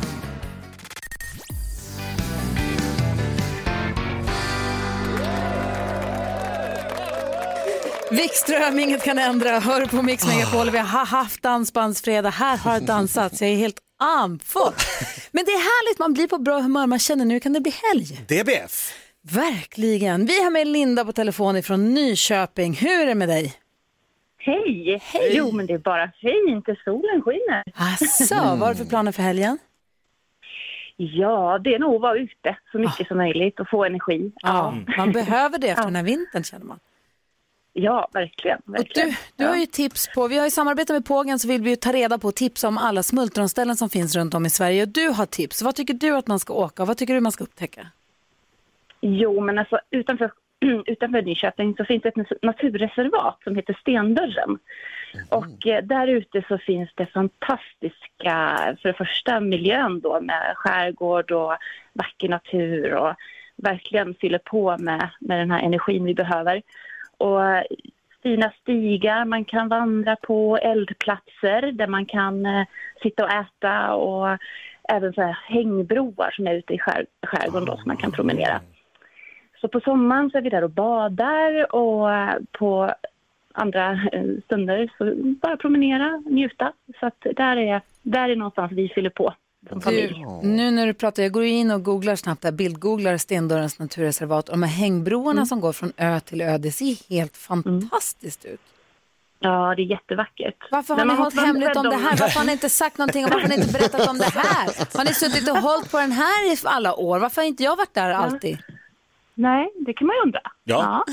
Wikström, inget kan ändra. Hör på Mix Megapol. Vi har haft dansbandsfredag. Här har dansats. Jag är helt andfådd. Men det är härligt, man blir på bra humör. Man känner nu kan det bli helg. DBF. Verkligen. Vi har med Linda på telefon från Nyköping. Hur är det med dig? Hej! Jo, men det är bara fint. Solen skiner. Asså, vad har du för planer för helgen? Ja, det är nog att vara ute så mycket som möjligt och få energi. Ja, man behöver det efter den här vintern känner man. Ja, verkligen. verkligen. Du, du har ju tips på, vi har ju samarbete med Pågen så vill vi ju ta reda på och tipsa om alla smultronställen som finns runt om i Sverige. Och du har tips. Vad tycker du att man ska åka och vad tycker du man ska upptäcka? Jo, men alltså utanför, utanför Nyköping så finns det ett naturreservat som heter Stendörren. Och eh, där ute så finns det fantastiska, för det första miljön då med skärgård och vacker natur och verkligen fyller på med, med den här energin vi behöver. Och eh, fina stigar man kan vandra på, eldplatser där man kan eh, sitta och äta och även så här hängbroar som är ute i skär, skärgården då som man kan promenera. Så på sommaren så är vi där och badar och på andra eh, stunder så bara promenera, njuta. Så att där är, där är någonstans vi fyller på Du, nu när du pratar, jag går in och googlar snabbt där, bildgooglar Stendörrens naturreservat och de här hängbroarna som går från ö till ö, det ser helt fantastiskt ut. Ja, det är jättevackert. Varför har ni hållit hemligt om det här? Varför har ni inte sagt någonting varför har ni inte berättat om det här? Har ni suttit och hållit på den här i alla år? Varför har inte jag varit där alltid? Nej, det kan man ju undra. Ja.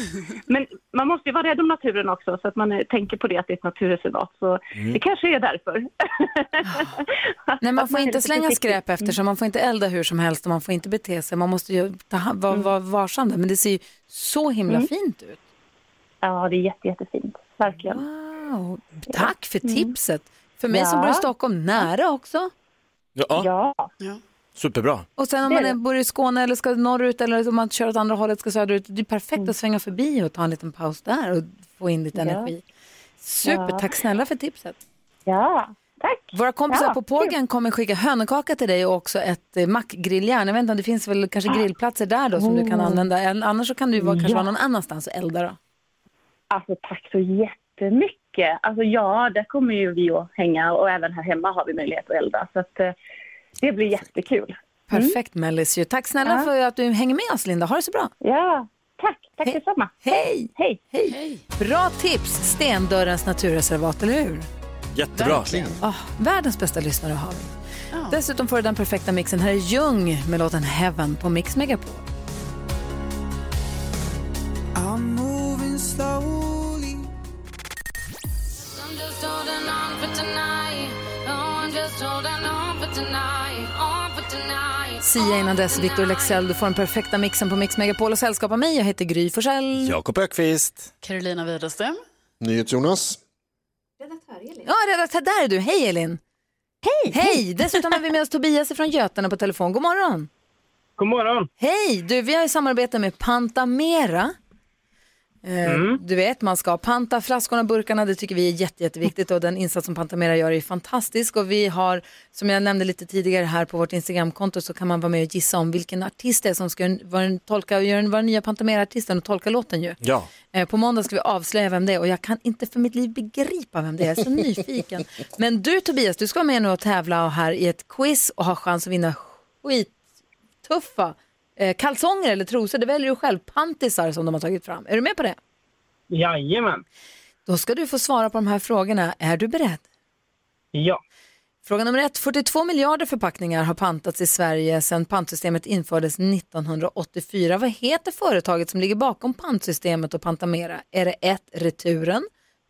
Men man måste ju vara rädd om naturen också så att man eh, tänker på det att det är ett naturreservat. Så Mm. det kanske är därför. Nej, man får inte slänga skräp efter sig, man får inte elda hur som helst och man får inte bete sig. Man måste ju ta, hand- vara, vara varsam där. Men det ser ju så himla Mm. fint ut. Ja, det är jätte, jättefint. Verkligen. Wow. Tack för tipset. För mig som Ja. bor i Stockholm, nära också. Ja. ja. Superbra. Och sen om man är, bor i Skåne eller ska norrut eller om man kör åt andra hållet ska söderut. Det är perfekt att svänga förbi och ta en liten paus där och få in lite Ja. energi. Super, Ja. tack snälla för tipset. Ja, tack. Våra kompisar Ja, på Pågen kommer skicka hönökaka till dig och också ett eh, mackgrilljärn. Jag vet inte om det finns väl kanske grillplatser där då som du kan Oh. använda. Eller Annars så kan du vara, kanske Ja. vara någon annanstans och elda då. Alltså tack så jättemycket. Alltså ja, där kommer ju vi att hänga och även här hemma har vi möjlighet att elda. Så att, eh, det blir jättekul. Perfekt Mellis ju. Tack snälla Ja. för att du hänger med oss Linda. Ha det så bra. Ja, tack. Tack detsamma. Hej. Hej. Hej. Bra tips, Stendörrens naturreservat, eller hur? Jättebra. Verkligen. Ah, världens bästa lyssnare har vi. Dessutom får du den perfekta mixen. Här är Jung med låten Heaven på Mix Megapol. I'm Sia innan dess, Victor Lexell. Du får den perfekta mixen på Mix Megapol och sällskap av mig. Jag heter Gry Forssell. Jakob Ökvist. Carolina Widerström. NyhetsJonas. Ja, redaktör, där är du. Hej Elin. Hej. Hej. Dessutom har vi med oss Tobias från Götene på telefon. God morgon. God morgon. Hej. Du, vi har ju samarbete med Pantamera. Eh, Mm. Du vet, man ska panta flaskorna, burkarna, det tycker vi är jätte, jätteviktigt och den insats som Pantamera gör är fantastisk och vi har, som jag nämnde lite tidigare här på vårt Instagramkonto så kan man vara med och gissa om vilken artist det är som ska vara tolka, göra den, vara den nya Pantamera-artisten och tolka låten ju. Ja. Eh, På måndag ska vi avslöja vem det är och jag kan inte för mitt liv begripa vem det är. Jag är så nyfiken. Men du Tobias, du ska vara med nu och tävla här i ett quiz och ha chans att vinna skittuffa eh, kalsonger eller trosor. Det väljer du själv. Pantisar som de har tagit fram. Är du med på det? Jajamän. Då ska du få svara på de här frågorna. Är du beredd? Ja. Fråga nummer ett. 42 miljarder förpackningar har pantats i Sverige sedan pantsystemet infördes 1984. Vad heter företaget som ligger bakom pantsystemet och Pantamera? Är det ett Returen,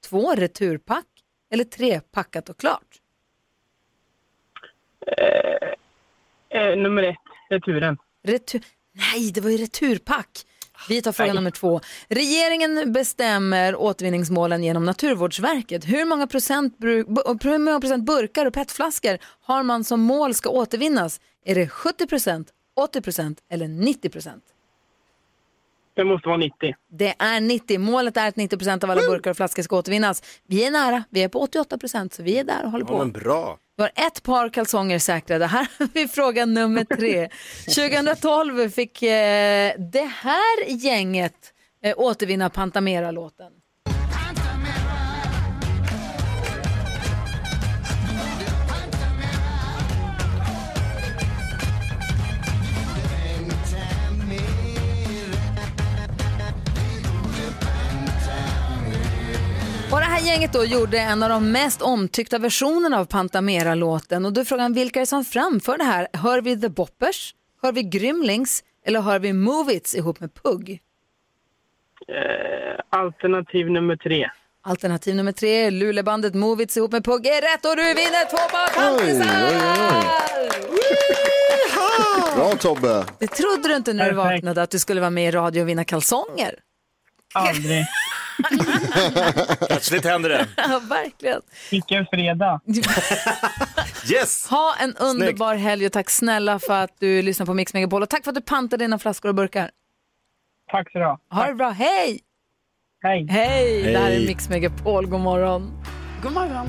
två Returpack eller tre Packat och klart? Eh, nummer ett, returen. Retur... Nej, det var ju Returpack. Vi tar fråga nummer två. Regeringen bestämmer återvinningsmålen genom Naturvårdsverket. Hur många procent, bru- bu- hur många procent burkar och petflaskor har man som mål ska återvinnas? Är det 70 procent, 80 procent eller 90 procent? Det måste vara 90. Det är 90. Målet är att 90 procent av alla burkar och flaskor ska återvinnas. Vi är nära. Vi är på 88 procent, så vi är där och håller på. Ja, men bra. Vi har ett par kalsonger säkrade. Här har vi fråga nummer tre. 2012 fick eh, det här gänget eh, återvinna Pantamera-låten. Och det här gänget då gjorde en av de mest omtyckta versionerna av Pantamera-låten. Och då är frågan vilka är det som framför det här? Hör vi The Boppers? Hör vi Grymlings? Eller hör vi Movits ihop med Pugg? Eh, alternativ nummer tre. Alternativ nummer tre, Lulebandet Movits ihop med Pugg är rätt och du vinner två oj. Bra Tobbe. Det trodde du inte när du Perfekt. vaknade att du skulle vara med i radio och vinna kalsonger. Aldrig. Plötsligt händer det. Ja, verkligen. Vilken fredag. Yes! Ha en underbar helg och tack snälla för att du lyssnar på Mix Megapol och tack för att du pantade dina flaskor och burkar. Tack så du ha. Ha det bra, hej! Hej! Hej! Det här är. Mix Megapol, god morgon. God morgon.